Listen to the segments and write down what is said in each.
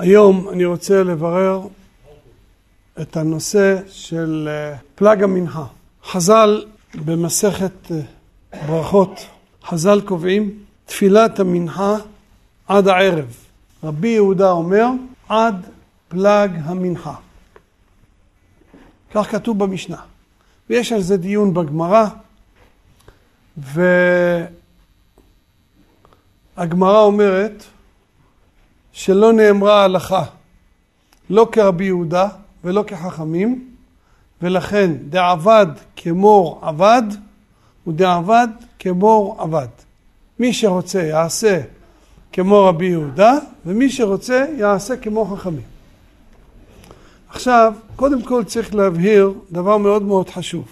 היום אני רוצה לברר את הנושא של אה, פלג המנחה. חז"ל במסכת אה, ברכות, חז"ל קובעים תפילת המנחה עד הערב. רבי יהודה אומר עד פלג המנחה. כך כתוב במשנה. ויש על זה דיון בגמרא, והגמרא אומרת שלא נאמרה הלכה, לא כרבי יהודה ולא כחכמים, ולכן דעבד כמור עבד ודעבד כמור עבד. מי שרוצה יעשה כמו רבי יהודה, ומי שרוצה יעשה כמו חכמים. עכשיו, קודם כל צריך להבהיר דבר מאוד מאוד חשוב.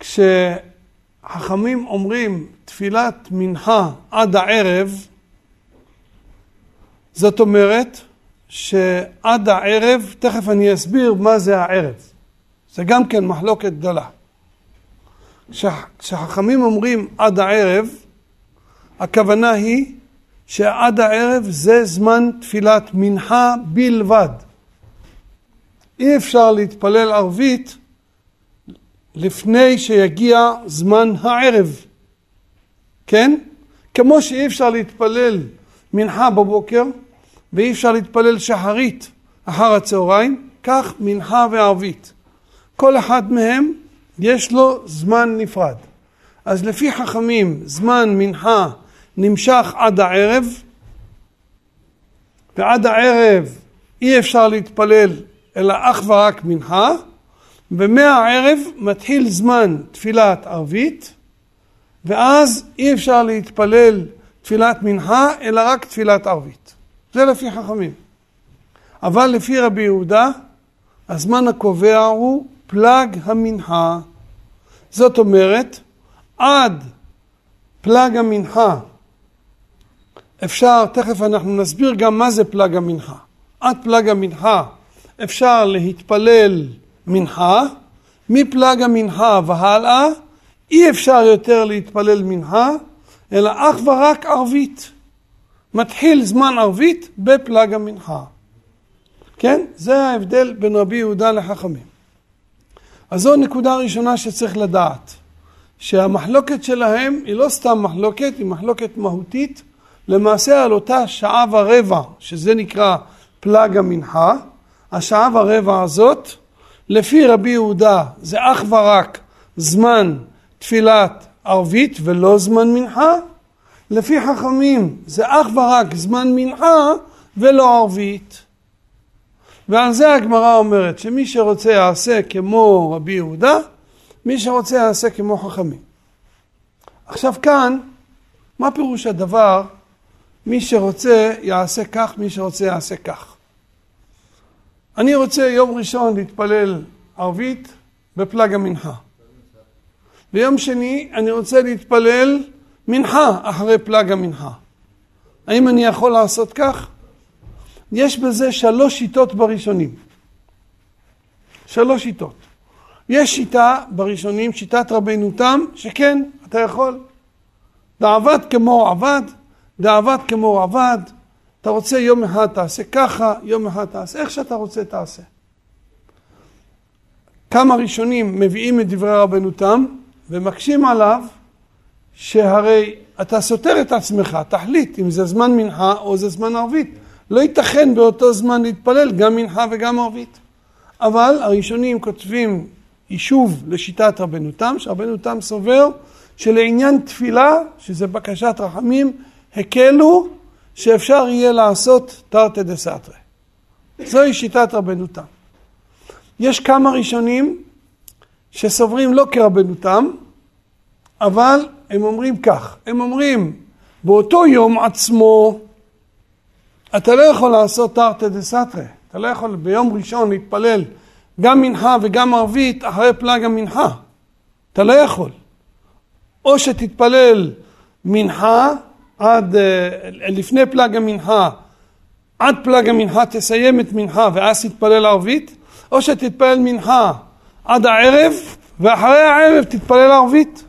כשחכמים אומרים תפילת מנחה עד הערב, זאת אומרת שעד הערב, תכף אני אסביר מה זה הערב. זה גם כן מחלוקת גדולה. כשחכמים אומרים עד הערב, הכוונה היא שעד הערב זה זמן תפילת מנחה בלבד. אי אפשר להתפלל ערבית לפני שיגיע זמן הערב, כן? כמו שאי אפשר להתפלל מנחה בבוקר ואי אפשר להתפלל שחרית אחר הצהריים, כך מנחה וערבית. כל אחד מהם יש לו זמן נפרד. אז לפי חכמים זמן מנחה נמשך עד הערב, ועד הערב אי אפשר להתפלל אלא אך ורק מנחה, ומהערב מתחיל זמן תפילת ערבית, ואז אי אפשר להתפלל תפילת מנחה אלא רק תפילת ערבית. זה לפי חכמים. אבל לפי רבי יהודה, הזמן הקובע הוא פלג המנחה. זאת אומרת, עד פלג המנחה אפשר, תכף אנחנו נסביר גם מה זה פלג המנחה. עד פלג המנחה אפשר להתפלל מנחה, מפלג המנחה והלאה אי אפשר יותר להתפלל מנחה, אלא אך ורק ערבית. מתחיל זמן ערבית בפלג המנחה. כן? זה ההבדל בין רבי יהודה לחכמים. אז זו נקודה ראשונה שצריך לדעת, שהמחלוקת שלהם היא לא סתם מחלוקת, היא מחלוקת מהותית, למעשה על אותה שעה ורבע, שזה נקרא פלג המנחה, השעה ורבע הזאת, לפי רבי יהודה זה אך ורק זמן תפילת ערבית ולא זמן מנחה, לפי חכמים זה אך ורק זמן מנחה ולא ערבית. ועל זה הגמרא אומרת שמי שרוצה יעשה כמו רבי יהודה, מי שרוצה יעשה כמו חכמים. עכשיו כאן, מה פירוש הדבר מי שרוצה יעשה כך, מי שרוצה יעשה כך? אני רוצה יום ראשון להתפלל ערבית בפלג המנחה. ויום שני אני רוצה להתפלל מנחה אחרי פלג המנחה. האם אני יכול לעשות כך? יש בזה שלוש שיטות בראשונים. שלוש שיטות. יש שיטה בראשונים, שיטת רבינו תם, שכן, אתה יכול. דעבד כמו עבד, דעבד כמו עבד, אתה רוצה יום אחד תעשה ככה, יום אחד תעשה, איך שאתה רוצה תעשה. כמה ראשונים מביאים את דברי רבנו תם ומקשים עליו שהרי אתה סותר את עצמך, תחליט אם זה זמן מנחה או זה זמן ערבית. לא ייתכן באותו זמן להתפלל גם מנחה וגם ערבית. אבל הראשונים כותבים יישוב לשיטת רבנו תם, שרבנו תם סובר שלעניין תפילה, שזה בקשת רחמים, הקלו שאפשר יהיה לעשות תרתי דה סתרי. זוהי שיטת רבנו תם. יש כמה ראשונים שסוברים לא כרבנו תם, אבל הם אומרים כך, הם אומרים באותו יום עצמו אתה לא יכול לעשות תרתי דה סתרי, אתה לא יכול ביום ראשון להתפלל גם מנחה וגם ערבית אחרי פלג המנחה, אתה לא יכול. או שתתפלל מנחה עד אה, לפני פלג המנחה, עד פלג המנחה תסיים את מנחה ואז תתפלל ערבית, או שתתפלל מנחה עד הערב ואחרי הערב תתפלל ערבית.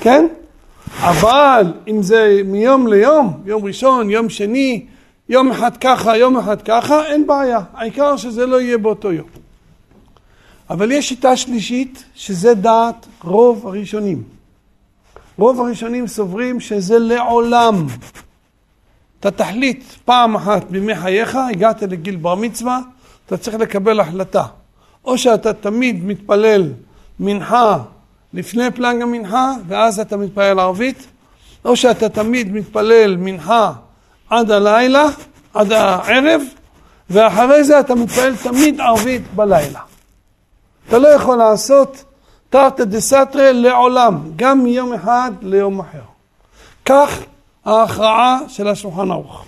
כן? אבל אם זה מיום ליום, יום ראשון, יום שני, יום אחד ככה, יום אחד ככה, אין בעיה. העיקר שזה לא יהיה באותו יום. אבל יש שיטה שלישית, שזה דעת רוב הראשונים. רוב הראשונים סוברים שזה לעולם. אתה תחליט פעם אחת בימי חייך, הגעת לגיל בר מצווה, אתה צריך לקבל החלטה. או שאתה תמיד מתפלל מנחה לפני פלאג המנחה, ואז אתה מתפלל ערבית, או שאתה תמיד מתפלל מנחה עד הלילה, עד הערב, ואחרי זה אתה מתפלל תמיד ערבית בלילה. אתה לא יכול לעשות תרתא דסתרי לעולם, גם מיום אחד ליום אחר. כך ההכרעה של השולחן ערוך.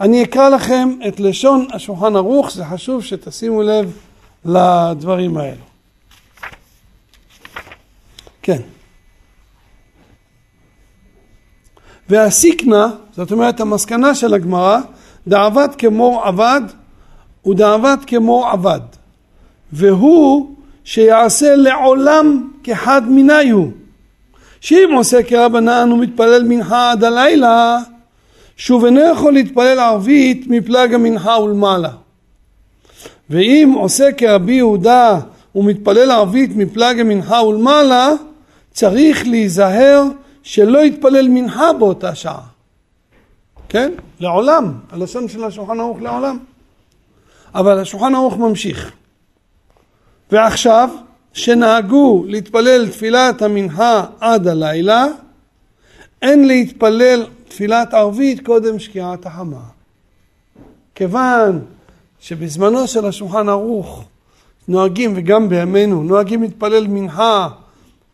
אני אקרא לכם את לשון השולחן ערוך, זה חשוב שתשימו לב לדברים האלו. כן. והסיקנה, זאת אומרת המסקנה של הגמרא, דעבד כמו עבד ודעבד כמו עבד. והוא שיעשה לעולם כחד מניו. שאם עושה כרבנן ומתפלל מנחה עד הלילה, שוב אינו יכול להתפלל ערבית מפלג המנחה ולמעלה. ואם עושה כרבי יהודה ומתפלל ערבית מפלג המנחה ולמעלה, צריך להיזהר שלא יתפלל מנחה באותה שעה. כן? לעולם. הלשון של השולחן ערוך לעולם. אבל השולחן ערוך ממשיך. ועכשיו, שנהגו להתפלל תפילת המנחה עד הלילה, אין להתפלל תפילת ערבית קודם שקיעת החמה. כיוון שבזמנו של השולחן ערוך נוהגים, וגם בימינו, נוהגים להתפלל מנחה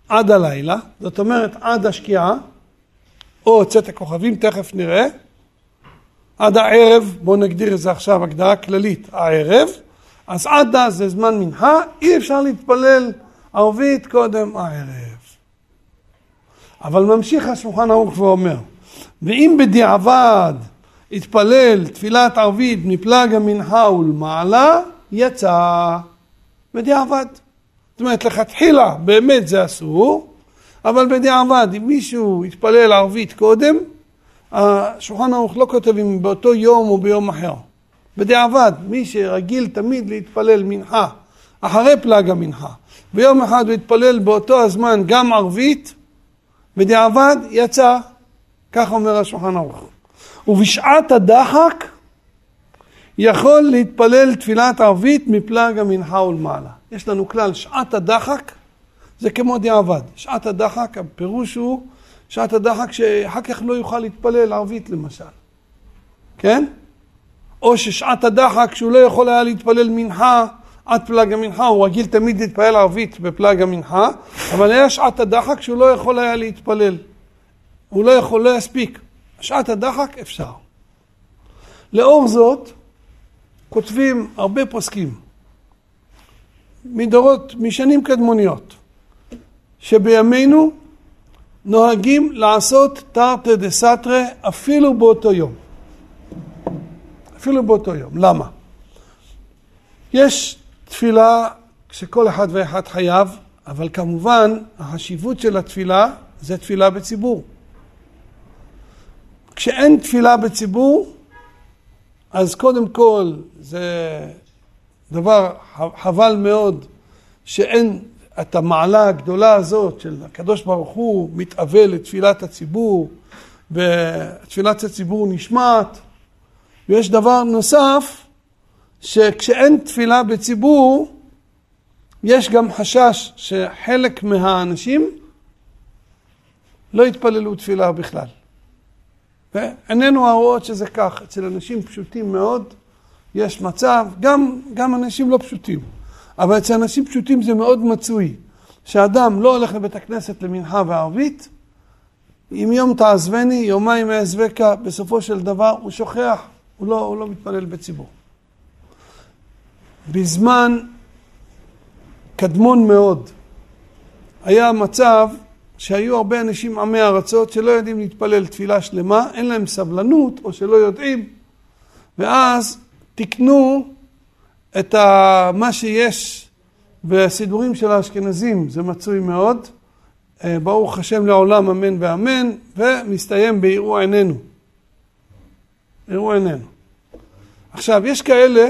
עד הלילה, זאת אומרת עד השקיעה, או צאת הכוכבים, תכף נראה, עד הערב, בואו נגדיר את זה עכשיו הגדרה כללית, הערב, אז עד אז זה זמן מנחה, אי אפשר להתפלל ערבית קודם הערב. אבל ממשיך השולחן ערוך ואומר, ואם בדיעבד התפלל תפילת ערבית מפלג המנחה ולמעלה, יצא בדיעבד. זאת אומרת, לכתחילה באמת זה אסור, אבל בדיעבד, אם מישהו התפלל ערבית קודם, השולחן ערוך לא כותב אם באותו יום או ביום אחר. בדיעבד, מי שרגיל תמיד להתפלל מנחה אחרי פלג המנחה, ויום אחד הוא התפלל באותו הזמן גם ערבית, בדיעבד יצא, כך אומר השולחן ערוך. ובשעת הדחק יכול להתפלל תפילת ערבית מפלג המנחה ולמעלה. יש לנו כלל, שעת הדחק זה כמו דיעבד. שעת הדחק, הפירוש הוא שעת הדחק שאחר כך לא יוכל להתפלל ערבית למשל. כן? או ששעת הדחק שהוא לא יכול היה להתפלל מנחה עד פלג המנחה, הוא רגיל תמיד להתפלל ערבית בפלג המנחה, אבל היה שעת הדחק שהוא לא יכול היה להתפלל. הוא לא יכול, לא יספיק. שעת הדחק אפשר. לאור זאת, כותבים הרבה פוסקים, מדורות, משנים קדמוניות, שבימינו נוהגים לעשות תרתי דה סתרי אפילו באותו יום. אפילו באותו יום. למה? יש תפילה שכל אחד ואחד חייב, אבל כמובן החשיבות של התפילה זה תפילה בציבור. כשאין תפילה בציבור, אז קודם כל זה דבר חבל מאוד שאין את המעלה הגדולה הזאת של הקדוש ברוך הוא מתאבל לתפילת הציבור ותפילת הציבור נשמעת ויש דבר נוסף שכשאין תפילה בציבור יש גם חשש שחלק מהאנשים לא יתפללו תפילה בכלל. ועינינו הרואות שזה כך, אצל אנשים פשוטים מאוד יש מצב, גם, גם אנשים לא פשוטים, אבל אצל אנשים פשוטים זה מאוד מצוי, שאדם לא הולך לבית הכנסת למנחה וערבית, אם יום תעזבני, יומיים אעזבך, בסופו של דבר הוא שוכח, הוא לא, הוא לא מתפלל בציבור. בזמן קדמון מאוד היה מצב שהיו הרבה אנשים עמי ארצות שלא יודעים להתפלל תפילה שלמה, אין להם סבלנות או שלא יודעים, ואז תיקנו את מה שיש בסידורים של האשכנזים, זה מצוי מאוד, אה, ברוך השם לעולם אמן ואמן, ומסתיים בערעור עינינו. ערעור עינינו. עכשיו, יש כאלה,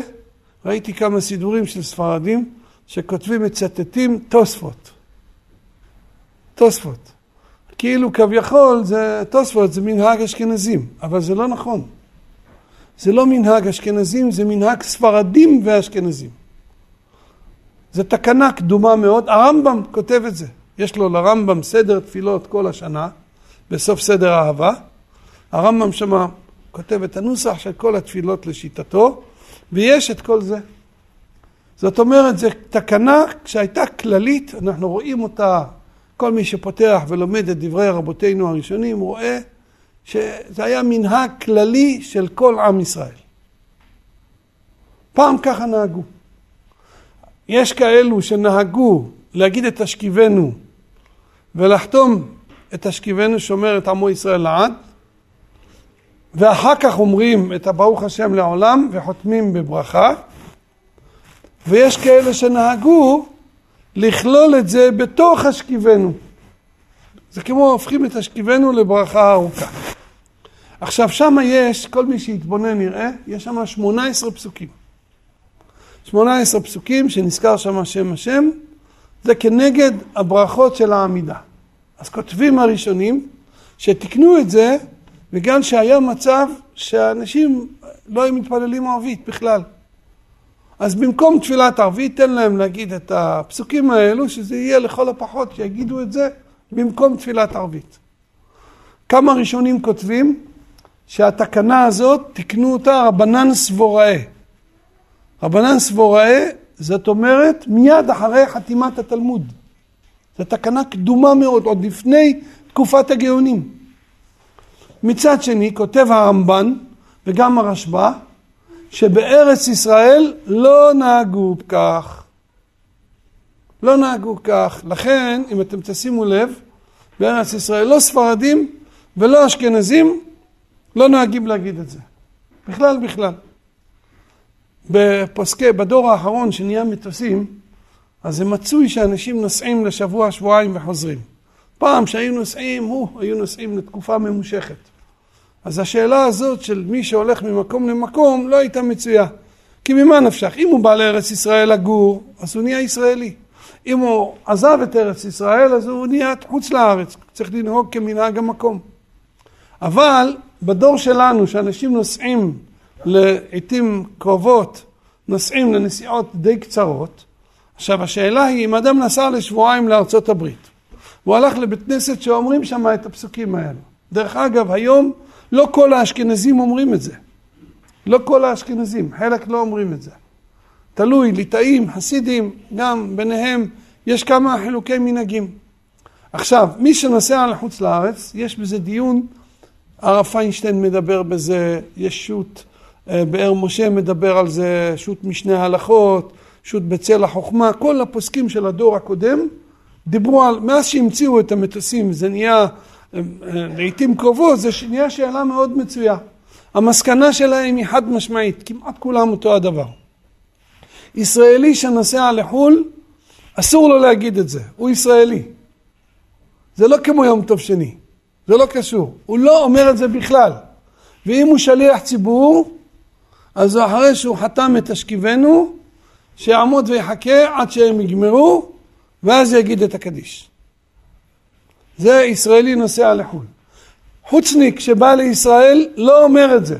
ראיתי כמה סידורים של ספרדים, שכותבים, מצטטים תוספות. תוספות. כאילו כביכול זה, תוספות זה מנהג אשכנזים, אבל זה לא נכון. זה לא מנהג אשכנזים, זה מנהג ספרדים ואשכנזים. זו תקנה קדומה מאוד, הרמב"ם כותב את זה. יש לו לרמב"ם סדר תפילות כל השנה, בסוף סדר אהבה. הרמב"ם שמה כותב את הנוסח של כל התפילות לשיטתו, ויש את כל זה. זאת אומרת, זו תקנה שהייתה כללית, אנחנו רואים אותה, כל מי שפותח ולומד את דברי רבותינו הראשונים רואה שזה היה מנהג כללי של כל עם ישראל. פעם ככה נהגו. יש כאלו שנהגו להגיד את תשכיבנו ולחתום את תשכיבנו שומר את עמו ישראל לעד, ואחר כך אומרים את הברוך השם לעולם וחותמים בברכה, ויש כאלה שנהגו לכלול את זה בתוך השכיבנו. זה כמו הופכים את השכיבנו לברכה ארוכה. עכשיו שמה יש, כל מי שיתבונן יראה, יש שם 18 פסוקים. 18 פסוקים שנזכר שם שם השם, זה כנגד הברכות של העמידה. אז כותבים הראשונים שתיקנו את זה בגלל שהיה מצב שאנשים לא היו מתפללים ערבית בכלל. אז במקום תפילת ערבית, תן להם להגיד את הפסוקים האלו, שזה יהיה לכל הפחות, שיגידו את זה במקום תפילת ערבית. כמה ראשונים כותבים שהתקנה הזאת, תקנו אותה רבנן סבוראי. רבנן סבוראי, זאת אומרת, מיד אחרי חתימת התלמוד. זו תקנה קדומה מאוד, עוד לפני תקופת הגאונים. מצד שני, כותב הרמב"ן וגם הרשב"א, שבארץ ישראל לא נהגו כך. לא נהגו כך. לכן, אם אתם תשימו לב, בארץ ישראל לא ספרדים ולא אשכנזים לא נוהגים להגיד את זה. בכלל, בכלל. בפוסקי, בדור האחרון שנהיה מטוסים, אז זה מצוי שאנשים נוסעים לשבוע, שבועיים וחוזרים. פעם שהיו נוסעים, הו, היו נוסעים לתקופה ממושכת. אז השאלה הזאת של מי שהולך ממקום למקום לא הייתה מצויה. כי ממה נפשך? אם הוא בא לארץ ישראל לגור, אז הוא נהיה ישראלי. אם הוא עזב את ארץ ישראל, אז הוא נהיה חוץ לארץ. צריך לנהוג כמנהג המקום. אבל בדור שלנו, שאנשים נוסעים לעיתים קרובות, נוסעים לנסיעות די קצרות, עכשיו השאלה היא אם אדם נסע לשבועיים לארצות הברית, הוא הלך לבית כנסת שאומרים שם את הפסוקים האלו. דרך אגב, היום לא כל האשכנזים אומרים את זה. לא כל האשכנזים, חלק לא אומרים את זה. תלוי, ליטאים, חסידים, גם ביניהם יש כמה חילוקי מנהגים. עכשיו, מי שנוסע לחוץ לארץ, יש בזה דיון, הרב פיינשטיין מדבר בזה, יש שו"ת אה, באר משה מדבר על זה, שו"ת משנה הלכות, שו"ת בצל החוכמה, כל הפוסקים של הדור הקודם דיברו על, מאז שהמציאו את המטוסים, זה נהיה אה, לעיתים קרובות, זה נהיה שאלה מאוד מצויה. המסקנה שלהם היא חד משמעית, כמעט כולם אותו הדבר. ישראלי שנוסע לחו"ל, אסור לו להגיד את זה, הוא ישראלי. זה לא כמו יום טוב שני, זה לא קשור, הוא לא אומר את זה בכלל. ואם הוא שליח ציבור, אז אחרי שהוא חתם את תשכיבנו, שיעמוד ויחכה עד שהם יגמרו, ואז יגיד את הקדיש. זה ישראלי נוסע לחו"ל. חוצניק שבא לישראל לא אומר את זה.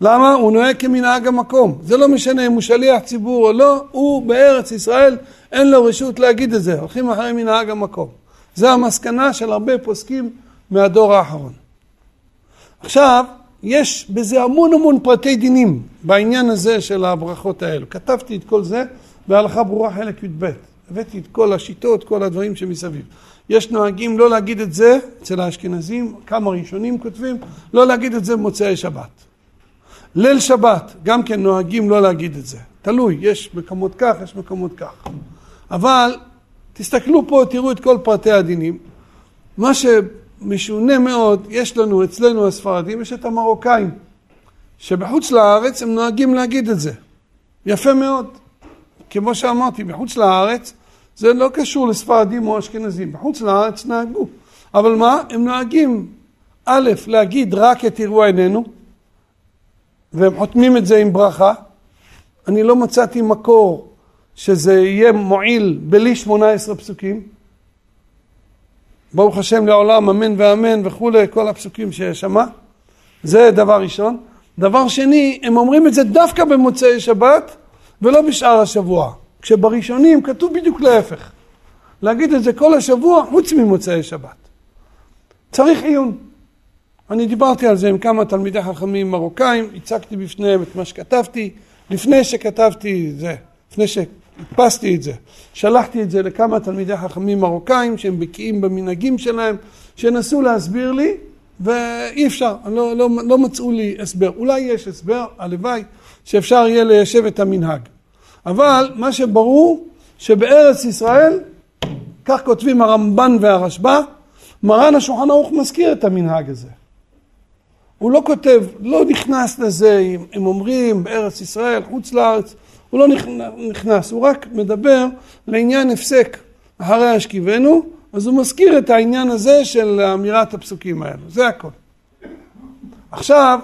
למה? הוא נוהג כמנהג המקום. זה לא משנה אם הוא שליח ציבור או לא, הוא בארץ ישראל, אין לו רשות להגיד את זה. הולכים אחרי מנהג המקום. זה המסקנה של הרבה פוסקים מהדור האחרון. עכשיו, יש בזה המון המון פרטי דינים בעניין הזה של הברכות האלו. כתבתי את כל זה בהלכה ברורה חלק י"ב. הבאתי את כל השיטות, כל הדברים שמסביב. יש נוהגים לא להגיד את זה אצל האשכנזים, כמה ראשונים כותבים, לא להגיד את זה במוצאי שבת. ליל שבת, גם כן נוהגים לא להגיד את זה. תלוי, יש מקומות כך, יש מקומות כך. אבל תסתכלו פה, תראו את כל פרטי הדינים. מה שמשונה מאוד, יש לנו אצלנו הספרדים, יש את המרוקאים, שבחוץ לארץ הם נוהגים להגיד את זה. יפה מאוד. כמו שאמרתי, בחוץ לארץ זה לא קשור לספרדים או אשכנזים, בחוץ לארץ נהגו. אבל מה? הם נוהגים, א', להגיד רק את אירוע עינינו, והם חותמים את זה עם ברכה. אני לא מצאתי מקור שזה יהיה מועיל בלי 18 פסוקים. ברוך השם לעולם, אמן ואמן וכולי, כל הפסוקים שיש שם. זה דבר ראשון. דבר שני, הם אומרים את זה דווקא במוצאי שבת ולא בשאר השבוע. כשבראשונים כתוב בדיוק להפך. להגיד את זה כל השבוע חוץ ממוצאי שבת. צריך עיון. אני דיברתי על זה עם כמה תלמידי חכמים מרוקאים, הצגתי בפניהם את מה שכתבתי, לפני שכתבתי זה, לפני שהדפסתי את זה, שלחתי את זה לכמה תלמידי חכמים מרוקאים שהם בקיאים במנהגים שלהם, שנסו להסביר לי, ואי אפשר, לא, לא, לא מצאו לי הסבר. אולי יש הסבר, הלוואי, שאפשר יהיה ליישב את המנהג. אבל מה שברור, שבארץ ישראל, כך כותבים הרמב"ן והרשב"א, מרן השולחן ערוך מזכיר את המנהג הזה. הוא לא כותב, לא נכנס לזה, אם, אם אומרים בארץ ישראל, חוץ לארץ, הוא לא נכנס, הוא רק מדבר לעניין הפסק אחרי השכיבנו, אז הוא מזכיר את העניין הזה של אמירת הפסוקים האלו, זה הכל. עכשיו,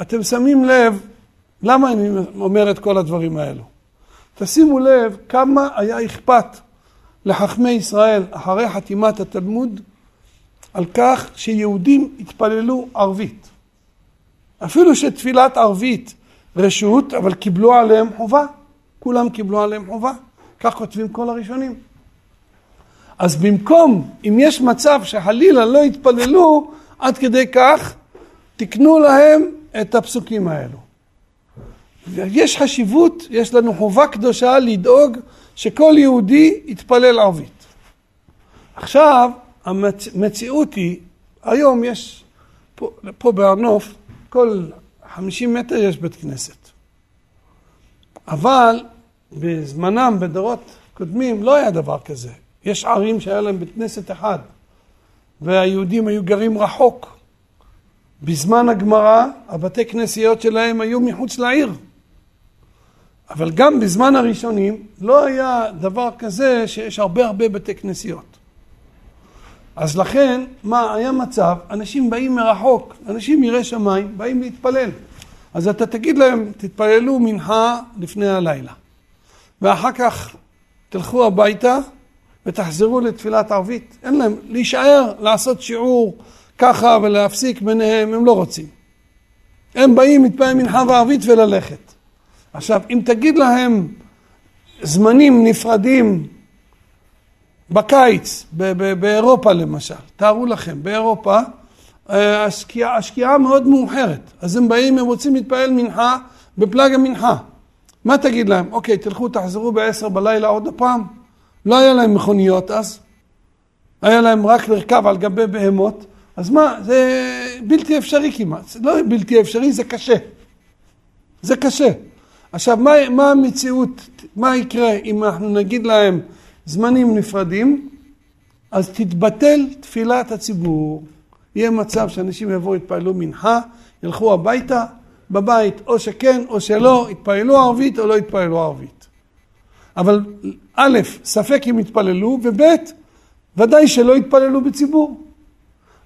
אתם שמים לב, למה אני אומר את כל הדברים האלו? תשימו לב כמה היה אכפת לחכמי ישראל אחרי חתימת התלמוד על כך שיהודים התפללו ערבית. אפילו שתפילת ערבית רשות, אבל קיבלו עליהם חובה. כולם קיבלו עליהם חובה. כך כותבים כל הראשונים. אז במקום, אם יש מצב שחלילה לא יתפללו, עד כדי כך, תקנו להם את הפסוקים האלו. יש חשיבות, יש לנו חובה קדושה לדאוג שכל יהודי יתפלל ערבית. עכשיו, המציאות היא, היום יש, פה, פה בהר נוף, כל 50 מטר יש בית כנסת. אבל בזמנם, בדורות קודמים, לא היה דבר כזה. יש ערים שהיה להם בית כנסת אחד, והיהודים היו גרים רחוק. בזמן הגמרא, הבתי כנסיות שלהם היו מחוץ לעיר. אבל גם בזמן הראשונים לא היה דבר כזה שיש הרבה הרבה בתי כנסיות. אז לכן, מה, היה מצב, אנשים באים מרחוק, אנשים יראי שמיים, באים להתפלל. אז אתה תגיד להם, תתפללו מנחה לפני הלילה. ואחר כך תלכו הביתה ותחזרו לתפילת ערבית. אין להם, להישאר, לעשות שיעור ככה ולהפסיק ביניהם, הם לא רוצים. הם באים, מתפלל מנחה וערבית וללכת. עכשיו, אם תגיד להם זמנים נפרדים בקיץ, באירופה למשל, תארו לכם, באירופה השקיעה, השקיעה מאוד מאוחרת, אז הם באים, הם רוצים להתפעל מנחה בפלאג המנחה. מה תגיד להם? אוקיי, תלכו, תחזרו בעשר בלילה עוד הפעם. לא היה להם מכוניות אז, היה להם רק לרכב על גבי בהמות, אז מה, זה בלתי אפשרי כמעט. זה לא בלתי אפשרי, זה קשה. זה קשה. עכשיו, מה, מה המציאות, מה יקרה אם אנחנו נגיד להם זמנים נפרדים? אז תתבטל תפילת הציבור. יהיה מצב שאנשים יבואו, יתפעלו מנחה, ילכו הביתה, בבית או שכן או שלא, יתפעלו ערבית או לא יתפעלו ערבית. אבל א', ספק אם יתפללו, וב', ודאי שלא יתפללו בציבור.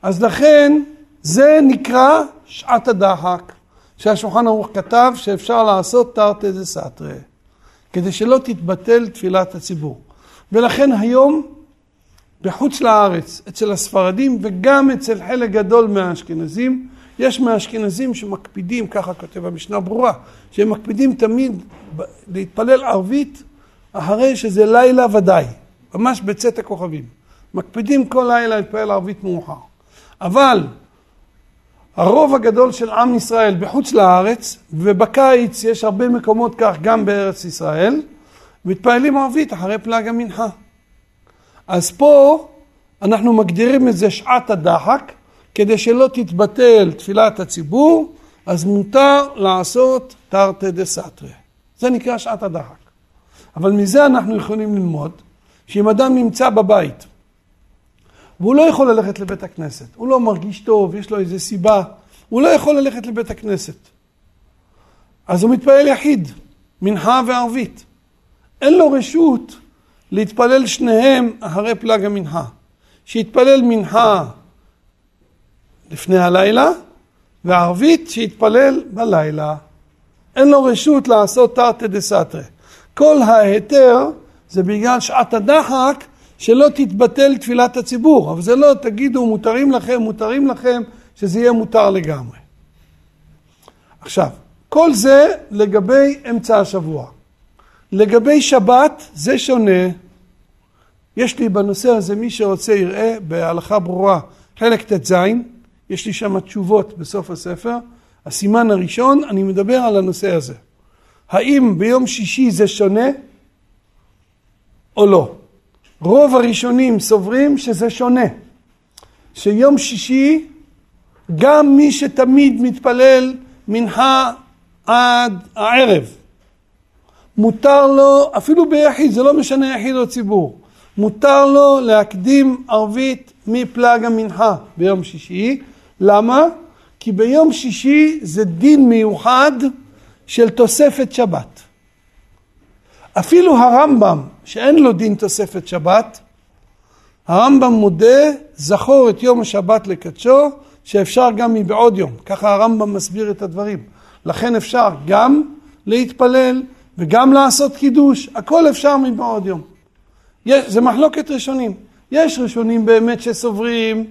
אז לכן זה נקרא שעת הדחק. שהשולחן ערוך כתב שאפשר לעשות תרתי דה סתרי, כדי שלא תתבטל תפילת הציבור. ולכן היום בחוץ לארץ, אצל הספרדים וגם אצל חלק גדול מהאשכנזים, יש מהאשכנזים שמקפידים, ככה כותב המשנה ברורה, שהם מקפידים תמיד להתפלל ערבית אחרי שזה לילה ודאי, ממש בצאת הכוכבים. מקפידים כל לילה להתפלל ערבית מאוחר. אבל הרוב הגדול של עם ישראל בחוץ לארץ, ובקיץ יש הרבה מקומות כך גם בארץ ישראל, מתפעלים ערבית אחרי פלאג המנחה. אז פה אנחנו מגדירים את זה שעת הדחק, כדי שלא תתבטל תפילת הציבור, אז מותר לעשות תרתי דה סתרי. זה נקרא שעת הדחק. אבל מזה אנחנו יכולים ללמוד שאם אדם נמצא בבית והוא לא יכול ללכת לבית הכנסת, הוא לא מרגיש טוב, יש לו איזו סיבה, הוא לא יכול ללכת לבית הכנסת. אז הוא מתפלל יחיד, מנחה וערבית. אין לו רשות להתפלל שניהם אחרי פלג המנחה. שיתפלל מנחה לפני הלילה, וערבית שיתפלל בלילה. אין לו רשות לעשות תרתי דה סתרי. כל ההיתר זה בגלל שעת הדחק שלא תתבטל תפילת הציבור, אבל זה לא תגידו מותרים לכם, מותרים לכם, שזה יהיה מותר לגמרי. עכשיו, כל זה לגבי אמצע השבוע. לגבי שבת זה שונה. יש לי בנושא הזה, מי שרוצה יראה בהלכה ברורה, חלק ט"ז, יש לי שם תשובות בסוף הספר. הסימן הראשון, אני מדבר על הנושא הזה. האם ביום שישי זה שונה או לא? רוב הראשונים סוברים שזה שונה. שיום שישי, גם מי שתמיד מתפלל מנחה עד הערב, מותר לו, אפילו ביחיד, זה לא משנה יחיד או ציבור, מותר לו להקדים ערבית מפלג המנחה ביום שישי. למה? כי ביום שישי זה דין מיוחד של תוספת שבת. אפילו הרמב"ם, שאין לו דין תוספת שבת, הרמב"ם מודה, זכור את יום השבת לקדשו, שאפשר גם מבעוד יום. ככה הרמב"ם מסביר את הדברים. לכן אפשר גם להתפלל וגם לעשות קידוש, הכל אפשר מבעוד יום. יש, זה מחלוקת ראשונים. יש ראשונים באמת שסוברים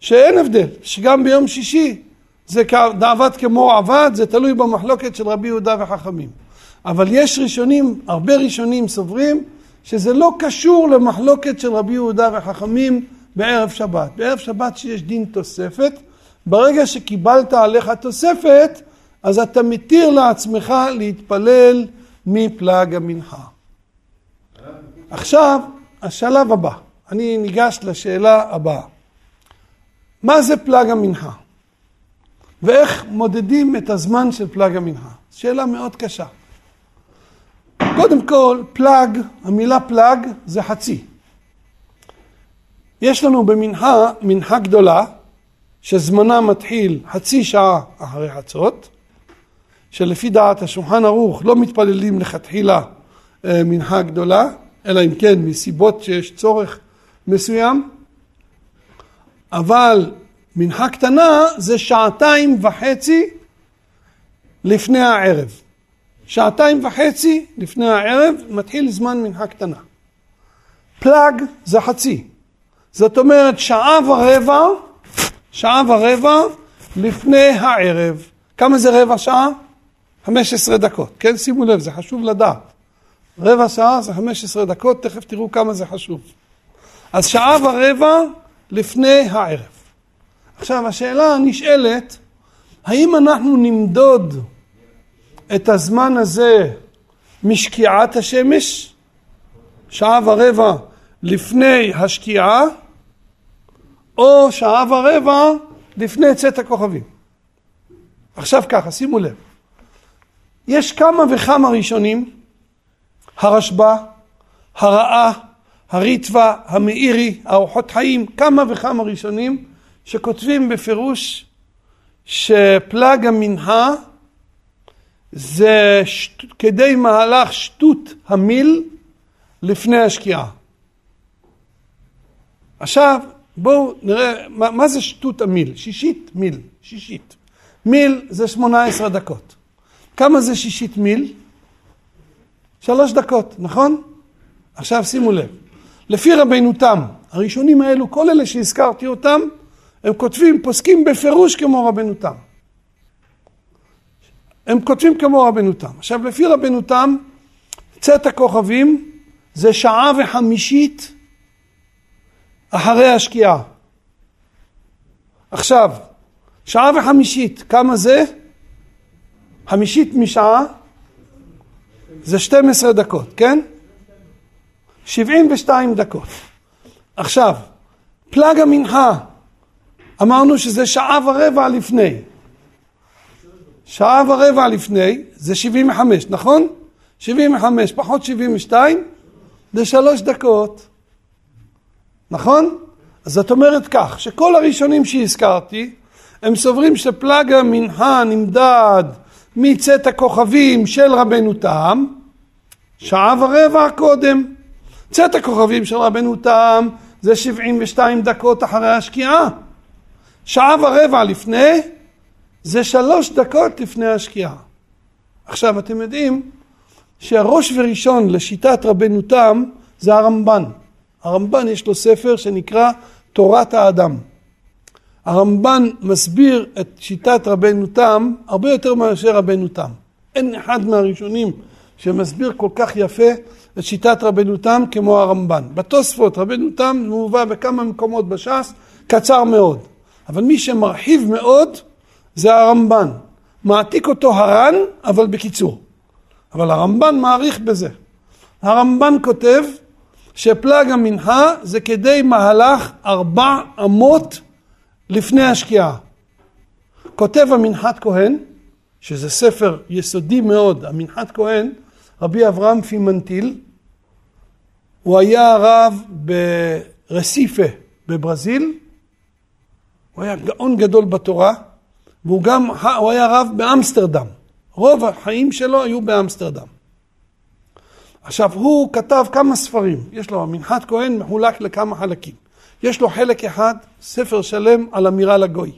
שאין הבדל, שגם ביום שישי זה עבד כמו עבד, זה תלוי במחלוקת של רבי יהודה וחכמים. אבל יש ראשונים, הרבה ראשונים סוברים שזה לא קשור למחלוקת של רבי יהודה וחכמים בערב שבת. בערב שבת שיש דין תוספת, ברגע שקיבלת עליך תוספת, אז אתה מתיר לעצמך להתפלל מפלג המנחה. עכשיו, השלב הבא. אני ניגש לשאלה הבאה. מה זה פלג המנחה? ואיך מודדים את הזמן של פלג המנחה? שאלה מאוד קשה. קודם כל, פלאג, המילה פלאג זה חצי. יש לנו במנחה, מנחה גדולה, שזמנה מתחיל חצי שעה אחרי חצות, שלפי דעת השולחן ערוך לא מתפללים לכתחילה אה, מנחה גדולה, אלא אם כן מסיבות שיש צורך מסוים, אבל מנחה קטנה זה שעתיים וחצי לפני הערב. שעתיים וחצי לפני הערב מתחיל זמן מנחה קטנה. פלאג זה חצי. זאת אומרת שעה ורבע, שעה ורבע לפני הערב. כמה זה רבע שעה? 15 דקות. כן, שימו לב, זה חשוב לדעת. רבע שעה זה 15 דקות, תכף תראו כמה זה חשוב. אז שעה ורבע לפני הערב. עכשיו השאלה הנשאלת, האם אנחנו נמדוד את הזמן הזה משקיעת השמש, שעה ורבע לפני השקיעה, או שעה ורבע לפני צאת הכוכבים. עכשיו ככה, שימו לב. יש כמה וכמה ראשונים, הרשב"א, הרעה, הריטווה, המאירי, האורחות חיים, כמה וכמה ראשונים שכותבים בפירוש שפלג המנחה זה שט... כדי מהלך שטות המיל לפני השקיעה. עכשיו בואו נראה מה, מה זה שטות המיל, שישית מיל, שישית. מיל זה 18 דקות. כמה זה שישית מיל? שלוש דקות, נכון? עכשיו שימו לב, לפי רבינו תם, הראשונים האלו, כל אלה שהזכרתי אותם, הם כותבים, פוסקים בפירוש כמו רבנו תם. הם כותבים כמו רבנו תם. עכשיו, לפי רבנו תם, צאת הכוכבים זה שעה וחמישית אחרי השקיעה. עכשיו, שעה וחמישית, כמה זה? חמישית משעה זה 12 דקות, כן? 72 דקות. עכשיו, פלג המנחה, אמרנו שזה שעה ורבע לפני. שעה ורבע לפני זה 75, נכון? 75 פחות 72 זה שלוש דקות, נכון? אז זאת אומרת כך, שכל הראשונים שהזכרתי, הם סוברים שפלג המנחה נמדד מצאת הכוכבים של רבנו תם, שעה ורבע קודם. צאת הכוכבים של רבנו תם זה 72 דקות אחרי השקיעה. שעה ורבע לפני זה שלוש דקות לפני השקיעה. עכשיו, אתם יודעים שהראש וראשון לשיטת רבנו תם זה הרמב"ן. הרמב"ן יש לו ספר שנקרא תורת האדם. הרמב"ן מסביר את שיטת רבנו תם הרבה יותר מאשר רבנו תם. אין אחד מהראשונים שמסביר כל כך יפה את שיטת רבנו תם כמו הרמב"ן. בתוספות רבנו תם מובא בכמה מקומות בש"ס, קצר מאוד. אבל מי שמרחיב מאוד זה הרמב"ן. מעתיק אותו הר"ן, אבל בקיצור. אבל הרמב"ן מעריך בזה. הרמב"ן כותב שפלג המנחה זה כדי מהלך ארבע אמות לפני השקיעה. כותב המנחת כהן, שזה ספר יסודי מאוד, המנחת כהן, רבי אברהם פימנטיל, הוא היה רב ברסיפה בברזיל, הוא היה גאון גדול בתורה, והוא גם, הוא היה רב באמסטרדם. רוב החיים שלו היו באמסטרדם. עכשיו, הוא כתב כמה ספרים. יש לו, מנחת כהן מחולק לכמה חלקים. יש לו חלק אחד, ספר שלם על אמירה לגוי.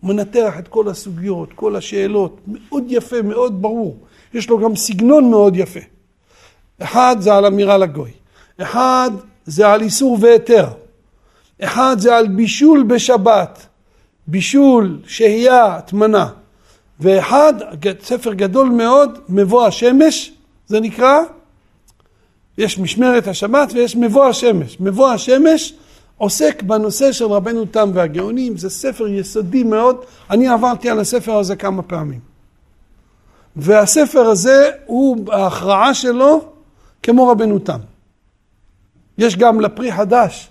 הוא מנתח את כל הסוגיות, כל השאלות, מאוד יפה, מאוד ברור. יש לו גם סגנון מאוד יפה. אחד זה על אמירה לגוי. אחד זה על איסור והיתר. אחד זה על בישול בשבת. בישול, שהייה, הטמנה. ואחד, ספר גדול מאוד, מבוא השמש, זה נקרא, יש משמרת השבת ויש מבוא השמש. מבוא השמש עוסק בנושא של רבנו תם והגאונים, זה ספר יסודי מאוד, אני עברתי על הספר הזה כמה פעמים. והספר הזה הוא, ההכרעה שלו כמו רבנו תם. יש גם לפרי חדש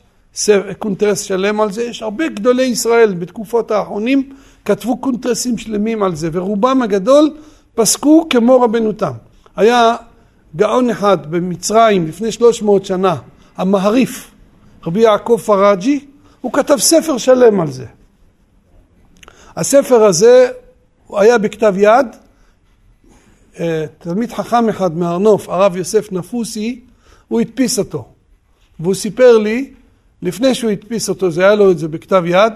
קונטרס שלם על זה, יש הרבה גדולי ישראל בתקופות האחרונים כתבו קונטרסים שלמים על זה, ורובם הגדול פסקו כמו רבנו תם. היה גאון אחד במצרים לפני 300 שנה, המעריף, רבי יעקב פראג'י, הוא כתב ספר שלם על זה. הספר הזה הוא היה בכתב יד, אה, תלמיד חכם אחד מהר נוף, הרב יוסף נפוסי, הוא הדפיס אותו. והוא סיפר לי, לפני שהוא הדפיס אותו, זה היה לו את זה בכתב יד,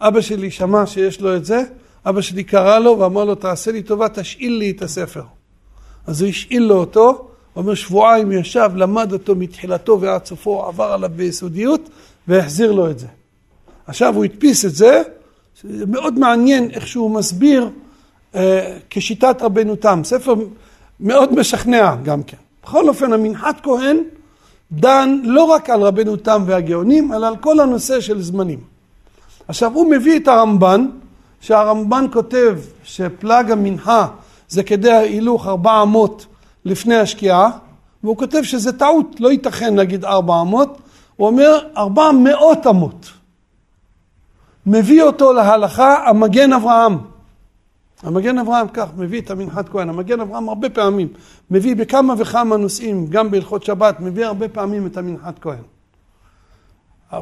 אבא שלי שמע שיש לו את זה, אבא שלי קרא לו ואמר לו, תעשה לי טובה, תשאיל לי את הספר. אז הוא השאיל לו אותו, אומר שבועיים ישב, למד אותו מתחילתו ועד סופו, עבר עליו ביסודיות והחזיר לו את זה. עכשיו הוא הדפיס את זה, מאוד מעניין איך שהוא מסביר אה, כשיטת רבנו תם, ספר מאוד משכנע גם כן. בכל אופן המנחת כהן דן לא רק על רבנו תם והגאונים, אלא על כל הנושא של זמנים. עכשיו הוא מביא את הרמב"ן, שהרמב"ן כותב שפלג המנחה זה כדי ההילוך ארבע אמות לפני השקיעה, והוא כותב שזה טעות, לא ייתכן להגיד ארבע אמות, הוא אומר ארבע מאות אמות. מביא אותו להלכה המגן אברהם. המגן אברהם כך מביא את המנחת כהן, המגן אברהם הרבה פעמים מביא בכמה וכמה נושאים, גם בהלכות שבת, מביא הרבה פעמים את המנחת כהן.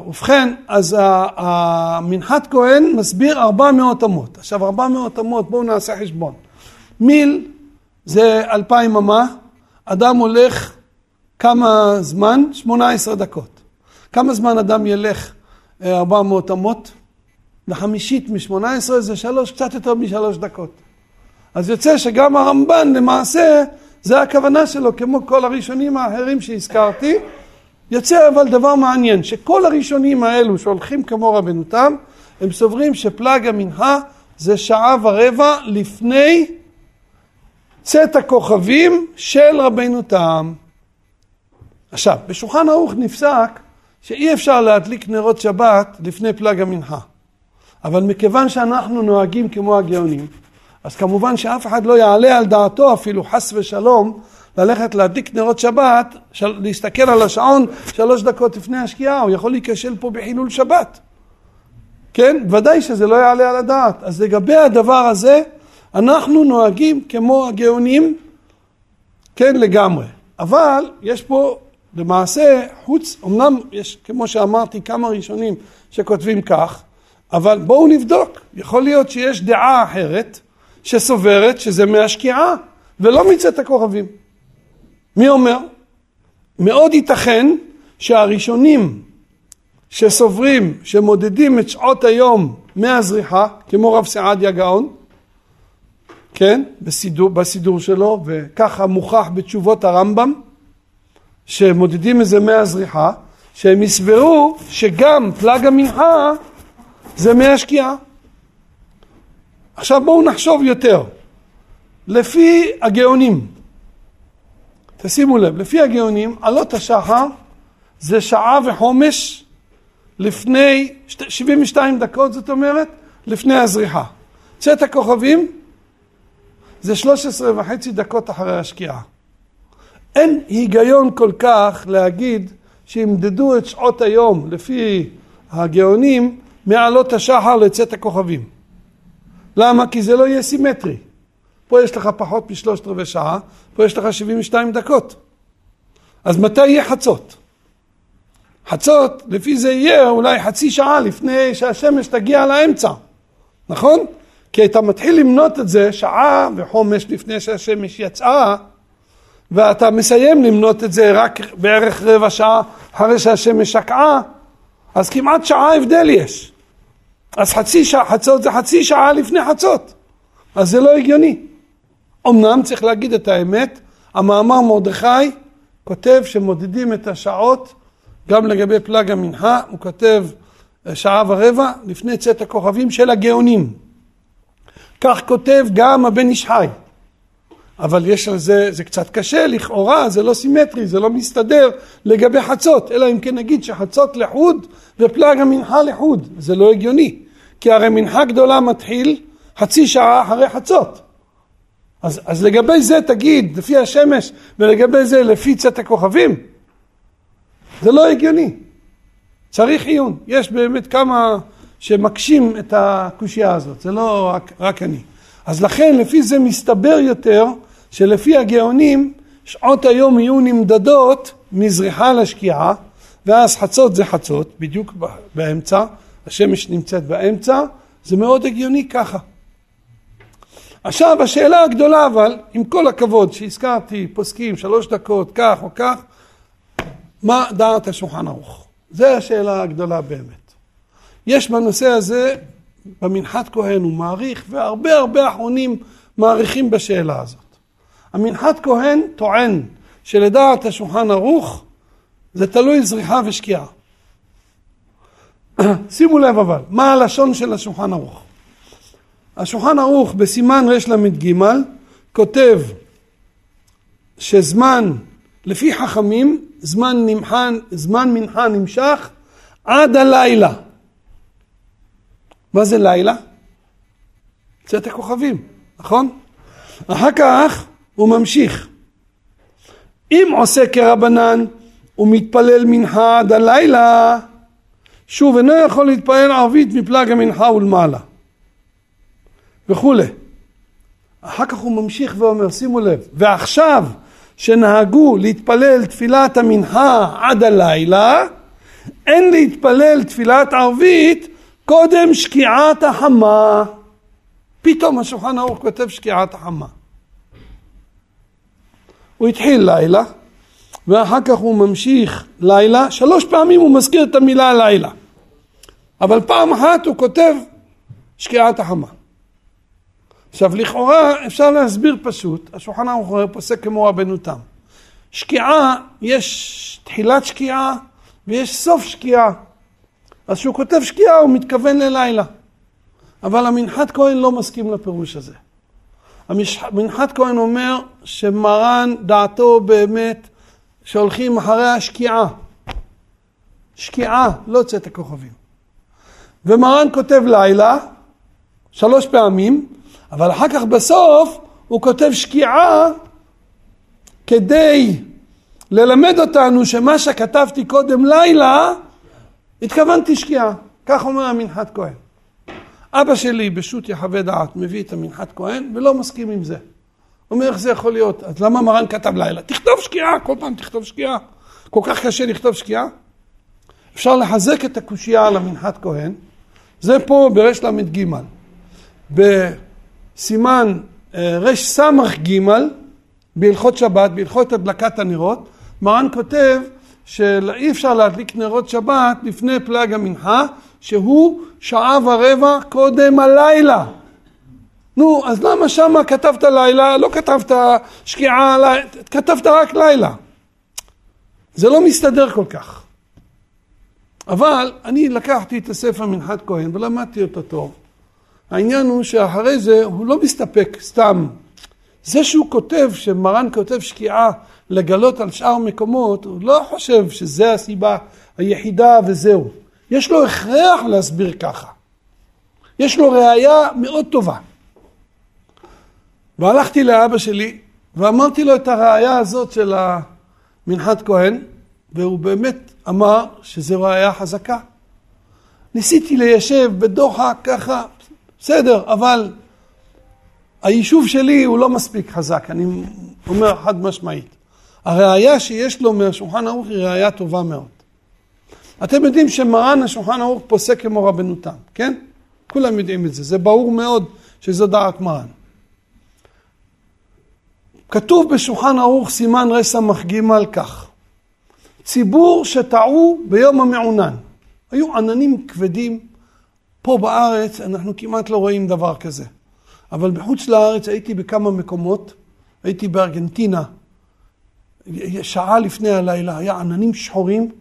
ובכן, אז המנחת כהן מסביר 400 אמות. עכשיו 400 אמות, בואו נעשה חשבון. מיל זה 2,000 אמה, אדם הולך כמה זמן? 18 דקות. כמה זמן אדם ילך 400 אמות? לחמישית מ-18 זה שלוש, קצת יותר משלוש דקות. אז יוצא שגם הרמב"ן למעשה, זה הכוונה שלו, כמו כל הראשונים האחרים שהזכרתי. יוצא אבל דבר מעניין, שכל הראשונים האלו שהולכים כמו רבנו תם, הם סוברים שפלג המנחה זה שעה ורבע לפני צאת הכוכבים של רבנו תם. עכשיו, בשולחן ערוך נפסק שאי אפשר להדליק נרות שבת לפני פלג המנחה. אבל מכיוון שאנחנו נוהגים כמו הגאונים, אז כמובן שאף אחד לא יעלה על דעתו אפילו חס ושלום ללכת להדליק נרות שבת, של, להסתכל על השעון שלוש דקות לפני השקיעה, הוא יכול להיכשל פה בחילול שבת. כן? ודאי שזה לא יעלה על הדעת. אז לגבי הדבר הזה, אנחנו נוהגים כמו הגאונים, כן לגמרי. אבל יש פה למעשה חוץ, אמנם יש כמו שאמרתי כמה ראשונים שכותבים כך, אבל בואו נבדוק, יכול להיות שיש דעה אחרת שסוברת שזה מהשקיעה ולא מצאת הכוכבים. מי אומר? מאוד ייתכן שהראשונים שסוברים, שמודדים את שעות היום מהזריחה, כמו רב סעדיה גאון, כן, בסידור, בסידור שלו, וככה מוכח בתשובות הרמב"ם, שמודדים את זה מהזריחה, שהם יסברו שגם פלג המנחה זה מהשקיעה. עכשיו בואו נחשוב יותר. לפי הגאונים, תשימו לב, לפי הגאונים, עלות השחר זה שעה וחומש לפני 72 דקות, זאת אומרת, לפני הזריחה. צאת הכוכבים זה 13 וחצי דקות אחרי השקיעה. אין היגיון כל כך להגיד שימדדו את שעות היום לפי הגאונים מעלות השחר לצאת הכוכבים. למה? כי זה לא יהיה סימטרי. פה יש לך פחות משלושת רבעי שעה, פה יש לך 72 דקות. אז מתי יהיה חצות? חצות, לפי זה יהיה אולי חצי שעה לפני שהשמש תגיע לאמצע, נכון? כי אתה מתחיל למנות את זה שעה וחומש לפני שהשמש יצאה, ואתה מסיים למנות את זה רק בערך רבע שעה אחרי שהשמש שקעה, אז כמעט שעה הבדל יש. אז חצי שעה, חצות זה חצי שעה לפני חצות. אז זה לא הגיוני. אמנם צריך להגיד את האמת, המאמר מרדכי כותב שמודדים את השעות גם לגבי פלג המנחה, הוא כותב שעה ורבע לפני צאת הכוכבים של הגאונים. כך כותב גם הבן איש חי. אבל יש על זה, זה קצת קשה, לכאורה זה לא סימטרי, זה לא מסתדר לגבי חצות, אלא אם כן נגיד שחצות לחוד ופלג המנחה לחוד, זה לא הגיוני, כי הרי מנחה גדולה מתחיל חצי שעה אחרי חצות. אז, אז לגבי זה תגיד, לפי השמש, ולגבי זה לפי צאת הכוכבים, זה לא הגיוני. צריך עיון. יש באמת כמה שמקשים את הקושייה הזאת, זה לא רק, רק אני. אז לכן לפי זה מסתבר יותר שלפי הגאונים שעות היום יהיו נמדדות מזריחה לשקיעה ואז חצות זה חצות, בדיוק באמצע, השמש נמצאת באמצע, זה מאוד הגיוני ככה. עכשיו השאלה הגדולה אבל, עם כל הכבוד שהזכרתי, פוסקים שלוש דקות, כך או כך, מה דעת השולחן ערוך? זו השאלה הגדולה באמת. יש בנושא הזה, במנחת כהן הוא מעריך, והרבה הרבה אחרונים מעריכים בשאלה הזאת. המנחת כהן טוען שלדעת השולחן ערוך זה תלוי זריחה ושקיעה. שימו לב אבל, מה הלשון של השולחן ערוך? השולחן ערוך בסימן רל"ג כותב שזמן, לפי חכמים, זמן, נמחן, זמן מנחה נמשך עד הלילה. מה זה לילה? צאת הכוכבים, נכון? אחר כך הוא ממשיך. אם עושה כרבנן ומתפלל מנחה עד הלילה, שוב אינו יכול להתפלל ערבית מפלג המנחה ולמעלה. וכולי. אחר כך הוא ממשיך ואומר, שימו לב, ועכשיו שנהגו להתפלל תפילת המנחה עד הלילה, אין להתפלל תפילת ערבית קודם שקיעת החמה. פתאום השולחן ערוך כותב שקיעת החמה. הוא התחיל לילה, ואחר כך הוא ממשיך לילה, שלוש פעמים הוא מזכיר את המילה לילה. אבל פעם אחת הוא כותב שקיעת החמה. עכשיו לכאורה אפשר להסביר פשוט, השולחן ערוך פוסק כמו רבנו תם. שקיעה, יש תחילת שקיעה ויש סוף שקיעה. אז כשהוא כותב שקיעה הוא מתכוון ללילה. אבל המנחת כהן לא מסכים לפירוש הזה. המנחת כהן אומר שמרן דעתו באמת שהולכים אחרי השקיעה. שקיעה, לא צאת הכוכבים. ומרן כותב לילה, שלוש פעמים, אבל אחר כך בסוף הוא כותב שקיעה כדי ללמד אותנו שמה שכתבתי קודם לילה, התכוונתי שקיעה. כך אומר המנחת כהן. אבא שלי בשו"ת יחווה דעת מביא את המנחת כהן ולא מסכים עם זה. אומר איך זה יכול להיות? אז למה מרן כתב לילה? תכתוב שקיעה, כל פעם תכתוב שקיעה. כל כך קשה לכתוב שקיעה? אפשר לחזק את הקושייה על המנחת כהן. זה פה ברל"ג. סימן אה, רס"ג בהלכות שבת, בהלכות הדלקת הנרות, מרן כותב שאי אפשר להדליק נרות שבת לפני פלג המנחה, שהוא שעה ורבע קודם הלילה. נו, אז למה שמה כתבת לילה, לא כתבת שקיעה, כתבת רק לילה. זה לא מסתדר כל כך. אבל אני לקחתי את הספר מנחת כהן ולמדתי אותו טוב. העניין הוא שאחרי זה הוא לא מסתפק סתם. זה שהוא כותב, שמרן כותב שקיעה לגלות על שאר מקומות, הוא לא חושב שזה הסיבה היחידה וזהו. יש לו הכרח להסביר ככה. יש לו ראייה מאוד טובה. והלכתי לאבא שלי ואמרתי לו את הראייה הזאת של המנחת כהן, והוא באמת אמר שזו ראייה חזקה. ניסיתי ליישב בדוחק ככה, בסדר, אבל היישוב שלי הוא לא מספיק חזק, אני אומר חד משמעית. הראייה שיש לו מהשולחן ערוך היא ראייה טובה מאוד. אתם יודעים שמרן השולחן ערוך פוסק כמו רבנו תם, כן? כולם יודעים את זה, זה ברור מאוד שזו דעת מרן. כתוב בשולחן ערוך סימן רס"ג כך: ציבור שטעו ביום המעונן. היו עננים כבדים, פה בארץ אנחנו כמעט לא רואים דבר כזה. אבל בחוץ לארץ הייתי בכמה מקומות, הייתי בארגנטינה, שעה לפני הלילה, היה עננים שחורים,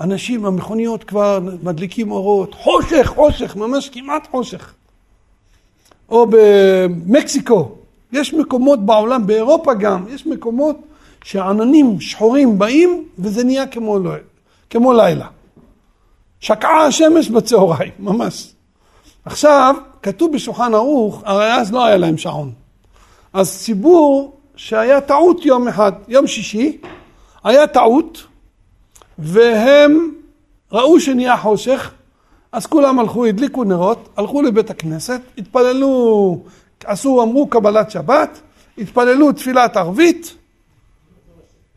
אנשים, המכוניות כבר מדליקים אורות, חושך, חושך, ממש כמעט חושך. או במקסיקו, יש מקומות בעולם, באירופה גם, יש מקומות שעננים שחורים באים וזה נהיה כמו, לא, כמו לילה. שקעה השמש בצהריים, ממש. עכשיו, כתוב בשולחן ערוך, הרי אז לא היה להם שעון. אז ציבור שהיה טעות יום אחד, יום שישי, היה טעות, והם ראו שנהיה חושך, אז כולם הלכו, הדליקו נרות, הלכו לבית הכנסת, התפללו, עשו, אמרו קבלת שבת, התפללו תפילת ערבית,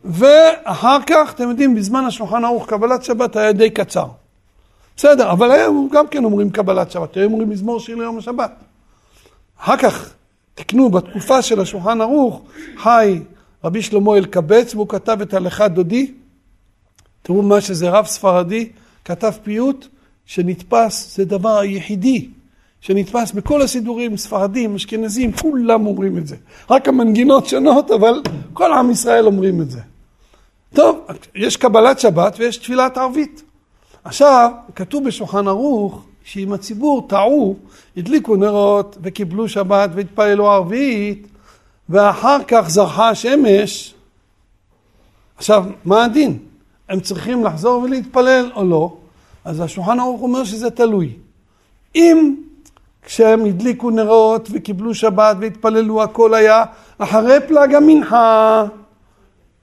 ואחר כך, אתם יודעים, בזמן השולחן ערוך קבלת שבת היה די קצר. בסדר, אבל היום גם כן אומרים קבלת שבת, היום אומרים מזמור שיר ליום השבת. אחר כך תקנו בתקופה של השולחן ערוך, חי רבי שלמה אלקבץ, והוא כתב את הלכה דודי. תראו מה שזה רב ספרדי, כתב פיוט שנתפס, זה דבר היחידי שנתפס בכל הסידורים, ספרדים, אשכנזים, כולם אומרים את זה. רק המנגינות שונות, אבל כל עם ישראל אומרים את זה. טוב, יש קבלת שבת ויש תפילת ערבית. עכשיו, כתוב בשולחן ערוך, שאם הציבור טעו, הדליקו נרות וקיבלו שבת והתפללו ערבית, ואחר כך זרחה השמש, עכשיו, מה הדין? הם צריכים לחזור ולהתפלל או לא? אז השולחן ערוך אומר שזה תלוי. אם כשהם הדליקו נרות וקיבלו שבת והתפללו, הכל היה אחרי פלג המנחה,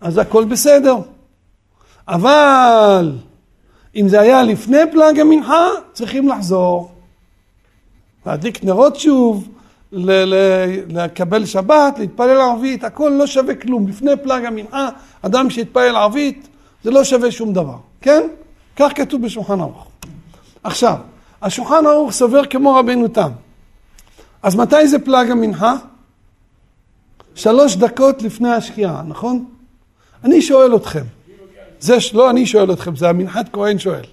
אז הכל בסדר. אבל אם זה היה לפני פלג המנחה, צריכים לחזור. להדליק נרות שוב, לקבל שבת, להתפלל ערבית, הכל לא שווה כלום. לפני פלג המנחה, אדם שהתפלל ערבית, זה לא שווה שום דבר, כן? כך כתוב בשולחן ערוך. עכשיו, השולחן ערוך סובר כמו רבנו תם. אז מתי זה פלג המנחה? שלוש דקות לפני השקיעה, נכון? אני שואל אתכם, זה לא אני שואל אתכם, זה המנחת כהן שואל.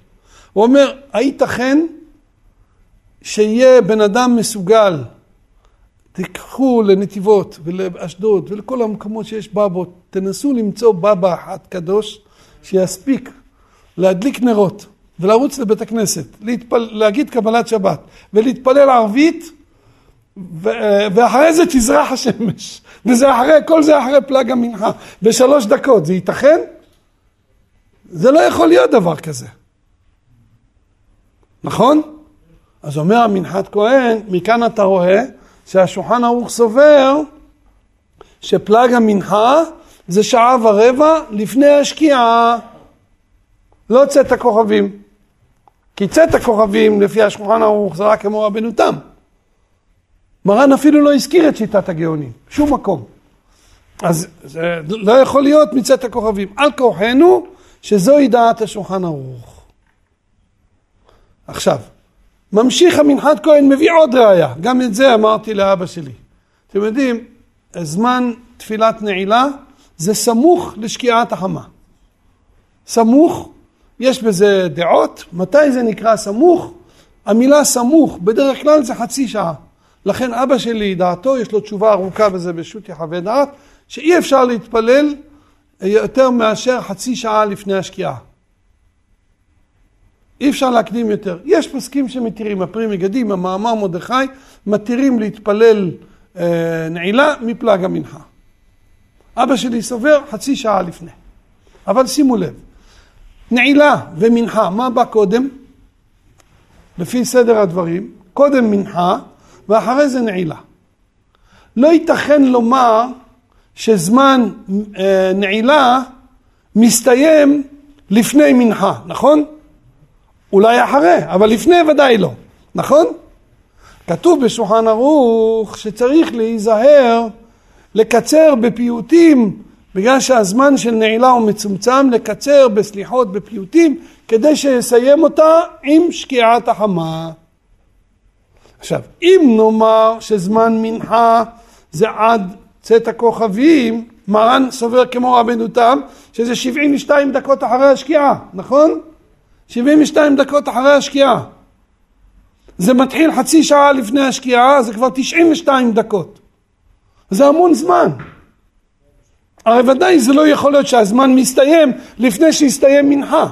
הוא אומר, הייתכן שיהיה בן אדם מסוגל, תיקחו לנתיבות ולאשדוד ולכל המקומות שיש בבות, תנסו למצוא בבא אחד קדוש שיספיק להדליק נרות ולרוץ לבית הכנסת, להתפל... להגיד קבלת שבת ולהתפלל ערבית ואחרי זה תזרח השמש. וזה אחרי, כל זה אחרי פלג המנחה. בשלוש דקות, זה ייתכן? זה לא יכול להיות דבר כזה. נכון? אז אומר המנחת כהן, מכאן אתה רואה שהשולחן ערוך סובר שפלג המנחה זה שעה ורבע לפני השקיעה. לא צאת הכוכבים. כי צאת הכוכבים לפי השולחן ערוך זה רק כמו רבנו תם. מרן אפילו לא הזכיר את שיטת הגאונים, שום מקום. אז זה לא יכול להיות מצאת הכוכבים. על כורחנו שזוהי דעת השולחן ערוך. עכשיו, ממשיך המנחת כהן, מביא עוד ראיה, גם את זה אמרתי לאבא שלי. אתם יודעים, זמן תפילת נעילה זה סמוך לשקיעת החמה. סמוך, יש בזה דעות, מתי זה נקרא סמוך? המילה סמוך, בדרך כלל זה חצי שעה. לכן אבא שלי, דעתו, יש לו תשובה ארוכה בזה בשו"ת יחווה דעת, שאי אפשר להתפלל יותר מאשר חצי שעה לפני השקיעה. אי אפשר להקדים יותר. יש פוסקים שמתירים, הפרי מגדים, המאמר מרדכי, מתירים להתפלל אה, נעילה מפלג המנחה. אבא שלי סובר חצי שעה לפני. אבל שימו לב, נעילה ומנחה, מה בא קודם? לפי סדר הדברים, קודם מנחה ואחרי זה נעילה. לא ייתכן לומר שזמן אה, נעילה מסתיים לפני מנחה, נכון? אולי אחרי, אבל לפני ודאי לא, נכון? כתוב בשולחן ערוך שצריך להיזהר לקצר בפיוטים בגלל שהזמן של נעילה הוא מצומצם, לקצר בסליחות בפיוטים כדי שיסיים אותה עם שקיעת החמה. עכשיו, אם נאמר שזמן מנחה זה עד צאת הכוכבים, מרן סובר כמו רבנו תם, שזה 72 דקות אחרי השקיעה, נכון? 72 דקות אחרי השקיעה. זה מתחיל חצי שעה לפני השקיעה, זה כבר 92 דקות. זה המון זמן. הרי ודאי זה לא יכול להיות שהזמן מסתיים לפני שהסתיים מנחה,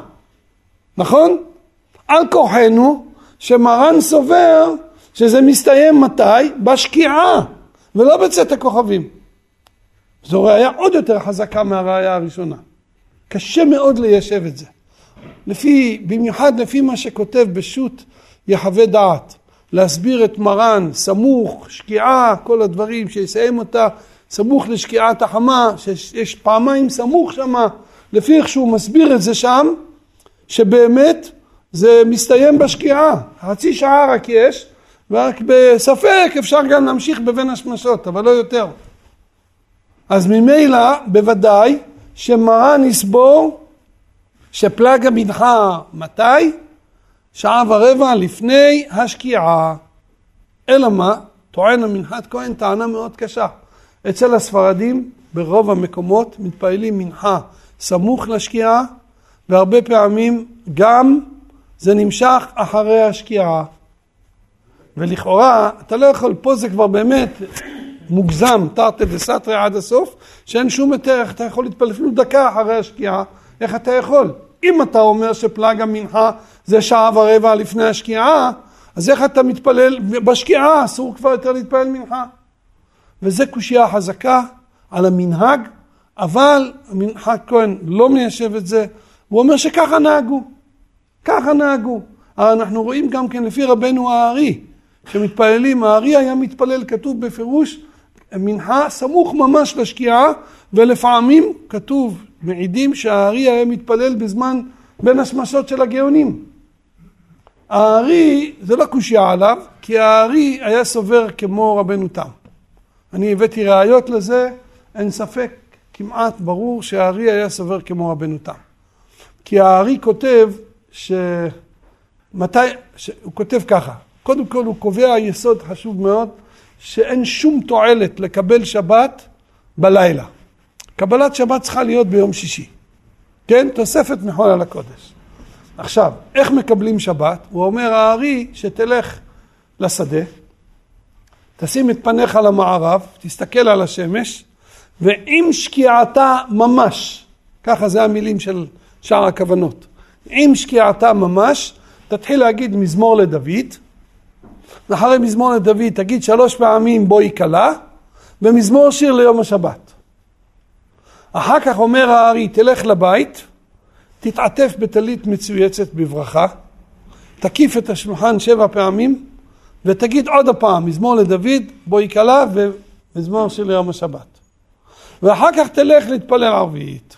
נכון? על כוחנו שמרן סובר שזה מסתיים מתי? בשקיעה, ולא בצאת הכוכבים. זו ראייה עוד יותר חזקה מהראייה הראשונה. קשה מאוד ליישב את זה. לפי, במיוחד לפי מה שכותב בשו"ת יחווה דעת, להסביר את מרן, סמוך, שקיעה, כל הדברים, שיסיים אותה סמוך לשקיעת החמה, שיש פעמיים סמוך שמה, לפי איך שהוא מסביר את זה שם, שבאמת זה מסתיים בשקיעה, חצי שעה רק יש, ורק בספק אפשר גם להמשיך בבין השמשות, אבל לא יותר. אז ממילא בוודאי שמרן יסבור שפלג המנחה מתי? שעה ורבע לפני השקיעה. אלא מה? טוען המנחת כהן טענה מאוד קשה. אצל הספרדים ברוב המקומות מתפללים מנחה סמוך לשקיעה והרבה פעמים גם זה נמשך אחרי השקיעה. ולכאורה אתה לא יכול, פה זה כבר באמת מוגזם, תרתי דסתרי עד הסוף, שאין שום היתר, איך אתה יכול להתפלל אפילו דקה אחרי השקיעה, איך אתה יכול? אם אתה אומר שפלג המנחה זה שעה ורבע לפני השקיעה, אז איך אתה מתפלל, בשקיעה אסור כבר יותר להתפלל מנחה. וזה קושייה חזקה על המנהג, אבל המנחת כהן לא מיישב את זה, הוא אומר שככה נהגו, ככה נהגו. אנחנו רואים גם כן לפי רבנו הארי, כשמתפללים, הארי היה מתפלל, כתוב בפירוש, מנחה סמוך ממש לשקיעה, ולפעמים כתוב, מעידים שהארי היה מתפלל בזמן בין השמשות של הגאונים. הארי, זה לא קושייה עליו, כי הארי היה סובר כמו רבנו תם. אני הבאתי ראיות לזה, אין ספק, כמעט ברור שהארי היה סובר כמו רבנו תם. כי הארי כותב שמתי. הוא כותב ככה, קודם כל הוא קובע יסוד חשוב מאוד, שאין שום תועלת לקבל שבת בלילה. קבלת שבת צריכה להיות ביום שישי. כן? תוספת מחול על הקודש. עכשיו, איך מקבלים שבת? הוא אומר הארי שתלך לשדה, תשים את פניך למערב, תסתכל על השמש, ועם שקיעתה ממש, ככה זה המילים של שאר הכוונות, עם שקיעתה ממש, תתחיל להגיד מזמור לדוד, ואחרי מזמור לדוד תגיד שלוש פעמים בואי כלה, ומזמור שיר ליום השבת. אחר כך אומר הארי, תלך לבית, תתעטף בטלית מצויצת בברכה, תקיף את השולחן שבע פעמים, ותגיד עוד הפעם, מזמור לדוד, בואי כלה ומזמור של יום השבת. ואחר כך תלך להתפלל ערבית.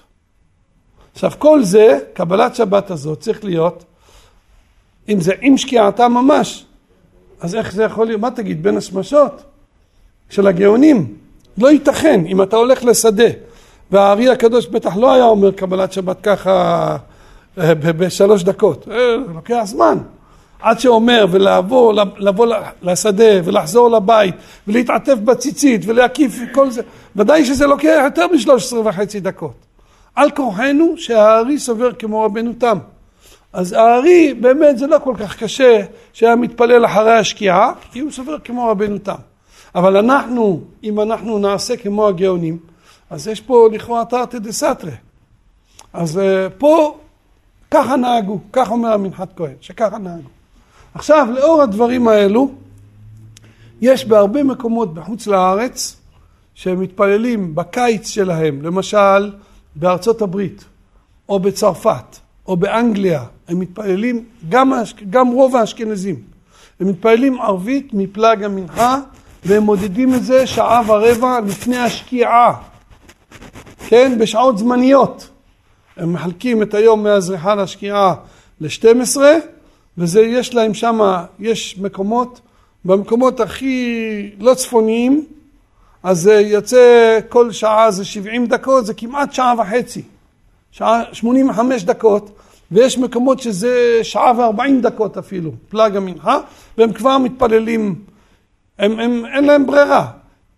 עכשיו כל זה, קבלת שבת הזאת צריך להיות, אם זה עם שקיעתה ממש, אז איך זה יכול להיות? מה תגיד, בין השמשות של הגאונים? לא ייתכן, אם אתה הולך לשדה, והארי הקדוש בטח לא היה אומר קבלת שבת ככה אה, בשלוש דקות, אה, לוקח זמן. עד שאומר ולעבור, לבוא לשדה ולחזור לבית ולהתעטף בציצית ולהקיף כל זה, ודאי שזה לוקח יותר משלוש עשרה וחצי דקות. על כורחנו שהארי סובר כמו רבנו תם. אז הארי באמת זה לא כל כך קשה שהיה מתפלל אחרי השקיעה, כי הוא סובר כמו רבנו תם. אבל אנחנו, אם אנחנו נעשה כמו הגאונים, אז יש פה לכאורה תרתי דה סתרי. אז אה, פה ככה נהגו, כך אומר המנחת כהן, שככה נהגו. עכשיו, לאור הדברים האלו, יש בהרבה מקומות בחוץ לארץ שהם מתפללים בקיץ שלהם, למשל בארצות הברית, או בצרפת, או באנגליה, הם מתפללים, גם, גם רוב האשכנזים, הם מתפללים ערבית מפלג המנחה, והם מודדים את זה שעה ורבע לפני השקיעה, כן, בשעות זמניות. הם מחלקים את היום מהזריחה לשקיעה ל-12, וזה יש להם שם, יש מקומות, במקומות הכי לא צפוניים, אז זה יוצא כל שעה זה 70 דקות, זה כמעט שעה וחצי, שעה 85 דקות, ויש מקומות שזה שעה וארבעים דקות אפילו, פלאג המנחה, והם כבר מתפללים, הם, הם, אין להם ברירה.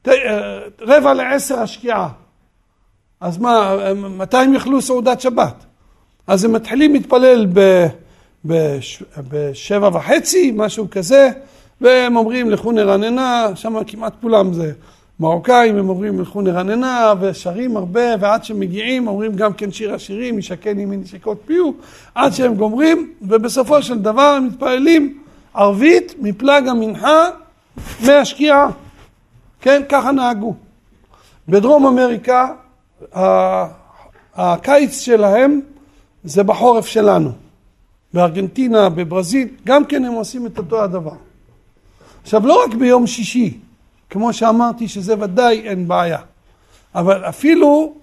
ת, אה, רבע לעשר השקיעה. אז מה, מתי הם יאכלו סעודת שבת? אז הם מתחילים להתפלל ב, בש, בשבע וחצי, משהו כזה, והם אומרים לכו נרננה, שם כמעט כולם זה מרוקאים, הם אומרים לכו נרננה, ושרים הרבה, ועד שמגיעים אומרים גם כן שיר השירים, ישקן ימין ישקות פיהו, עד שהם גומרים, ובסופו של דבר הם מתפללים ערבית מפלג המנחה מהשקיעה. כן, ככה נהגו. בדרום אמריקה, הקיץ שלהם זה בחורף שלנו. בארגנטינה, בברזיל, גם כן הם עושים את אותו הדבר. עכשיו, לא רק ביום שישי, כמו שאמרתי שזה ודאי אין בעיה, אבל אפילו,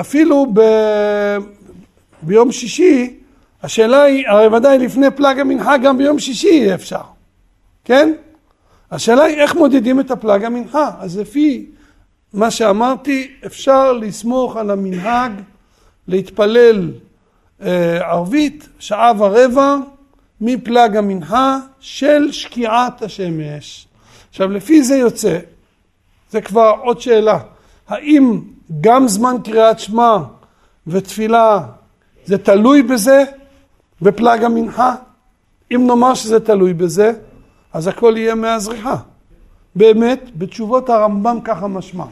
אפילו ב, ביום שישי, השאלה היא, הרי ודאי לפני פלג המנחה גם ביום שישי יהיה אפשר, כן? השאלה היא איך מודדים את הפלג המנחה, אז לפי מה שאמרתי, אפשר לסמוך על המנהג להתפלל אה, ערבית שעה ורבע מפלג המנחה של שקיעת השמש. עכשיו לפי זה יוצא, זה כבר עוד שאלה, האם גם זמן קריאת שמע ותפילה זה תלוי בזה, בפלג המנחה? אם נאמר שזה תלוי בזה, אז הכל יהיה מהזריחה. באמת, בתשובות הרמב"ם ככה משמע.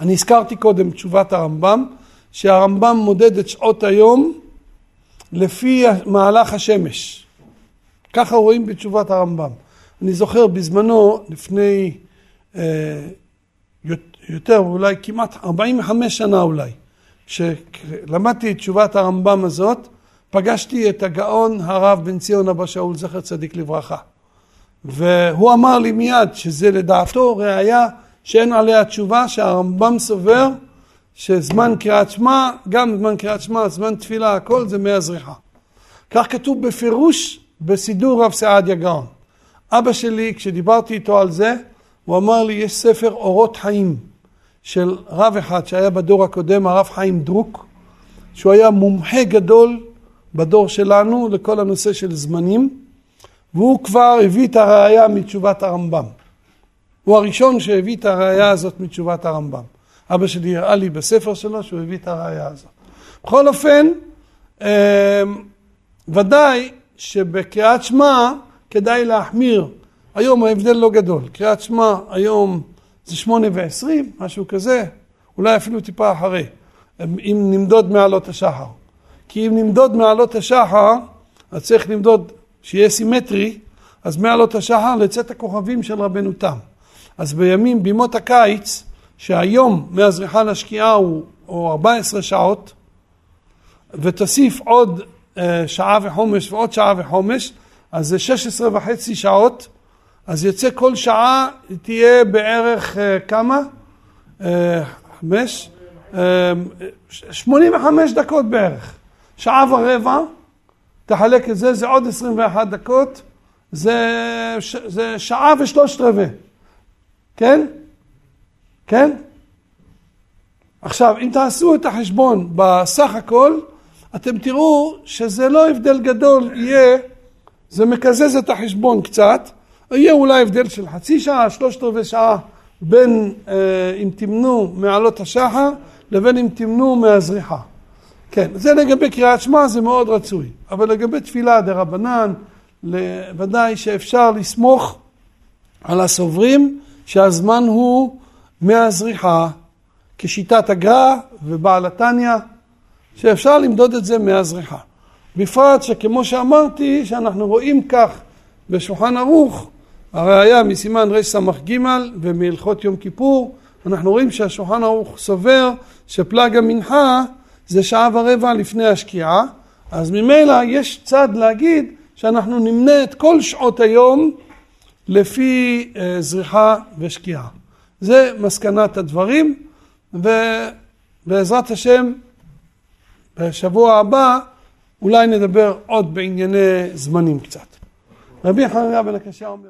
אני הזכרתי קודם תשובת הרמב"ם, שהרמב"ם מודד את שעות היום לפי מהלך השמש. ככה רואים בתשובת הרמב"ם. אני זוכר בזמנו, לפני אה, יותר, אולי כמעט 45 שנה אולי, כשלמדתי את תשובת הרמב"ם הזאת, פגשתי את הגאון הרב בן ציון אבא שאול זכר צדיק לברכה. והוא אמר לי מיד שזה לדעתו ראייה שאין עליה תשובה, שהרמב"ם סובר שזמן קריאת שמע, גם זמן קריאת שמע, זמן תפילה, הכל זה מי הזריחה. כך כתוב בפירוש בסידור רב סעדיה גאון. אבא שלי, כשדיברתי איתו על זה, הוא אמר לי, יש ספר אורות חיים של רב אחד שהיה בדור הקודם, הרב חיים דרוק, שהוא היה מומחה גדול בדור שלנו לכל הנושא של זמנים, והוא כבר הביא את הראייה מתשובת הרמב"ם. הוא הראשון שהביא את הראייה הזאת מתשובת הרמב"ם. אבא שלי הראה לי בספר שלו שהוא הביא את הראייה הזאת. בכל אופן, אמ, ודאי שבקריאת שמע כדאי להחמיר. היום ההבדל לא גדול. קריאת שמע היום זה שמונה ועשרים, משהו כזה, אולי אפילו טיפה אחרי, אם נמדוד מעלות השחר. כי אם נמדוד מעלות השחר, אז צריך למדוד שיהיה סימטרי, אז מעלות השחר לצאת הכוכבים של רבנו תם. אז בימים, בימות הקיץ, שהיום מהזריחה לשקיעה הוא, הוא 14 שעות, ותוסיף עוד אה, שעה וחומש ועוד שעה וחומש, אז זה 16 וחצי שעות, אז יוצא כל שעה תהיה בערך אה, כמה? אה, חמש? 85 דקות בערך. שעה ורבע, תחלק את זה, זה עוד 21 דקות, זה, זה שעה ושלושת רבעי. כן? כן? עכשיו, אם תעשו את החשבון בסך הכל, אתם תראו שזה לא הבדל גדול, יהיה, זה מקזז את החשבון קצת, יהיה אולי הבדל של חצי שעה, שלושת רבעי שעה, בין אה, אם תמנו מעלות השחר לבין אם תמנו מהזריחה. כן, זה לגבי קריאת שמע, זה מאוד רצוי. אבל לגבי תפילה דה רבנן, ודאי שאפשר לסמוך על הסוברים שהזמן הוא מהזריחה, כשיטת הגר"א ובעל התניא, שאפשר למדוד את זה מהזריחה. בפרט שכמו שאמרתי, שאנחנו רואים כך בשולחן ערוך, הראיה מסימן רס"ג ומהלכות יום כיפור, אנחנו רואים שהשולחן ערוך סובר שפלג המנחה זה שעה ורבע לפני השקיעה, אז ממילא יש צד להגיד שאנחנו נמנה את כל שעות היום לפי אה, זריחה ושקיעה. זה מסקנת הדברים, ובעזרת השם בשבוע הבא אולי נדבר עוד בענייני זמנים קצת. רבי חנניה בן הקשה אומר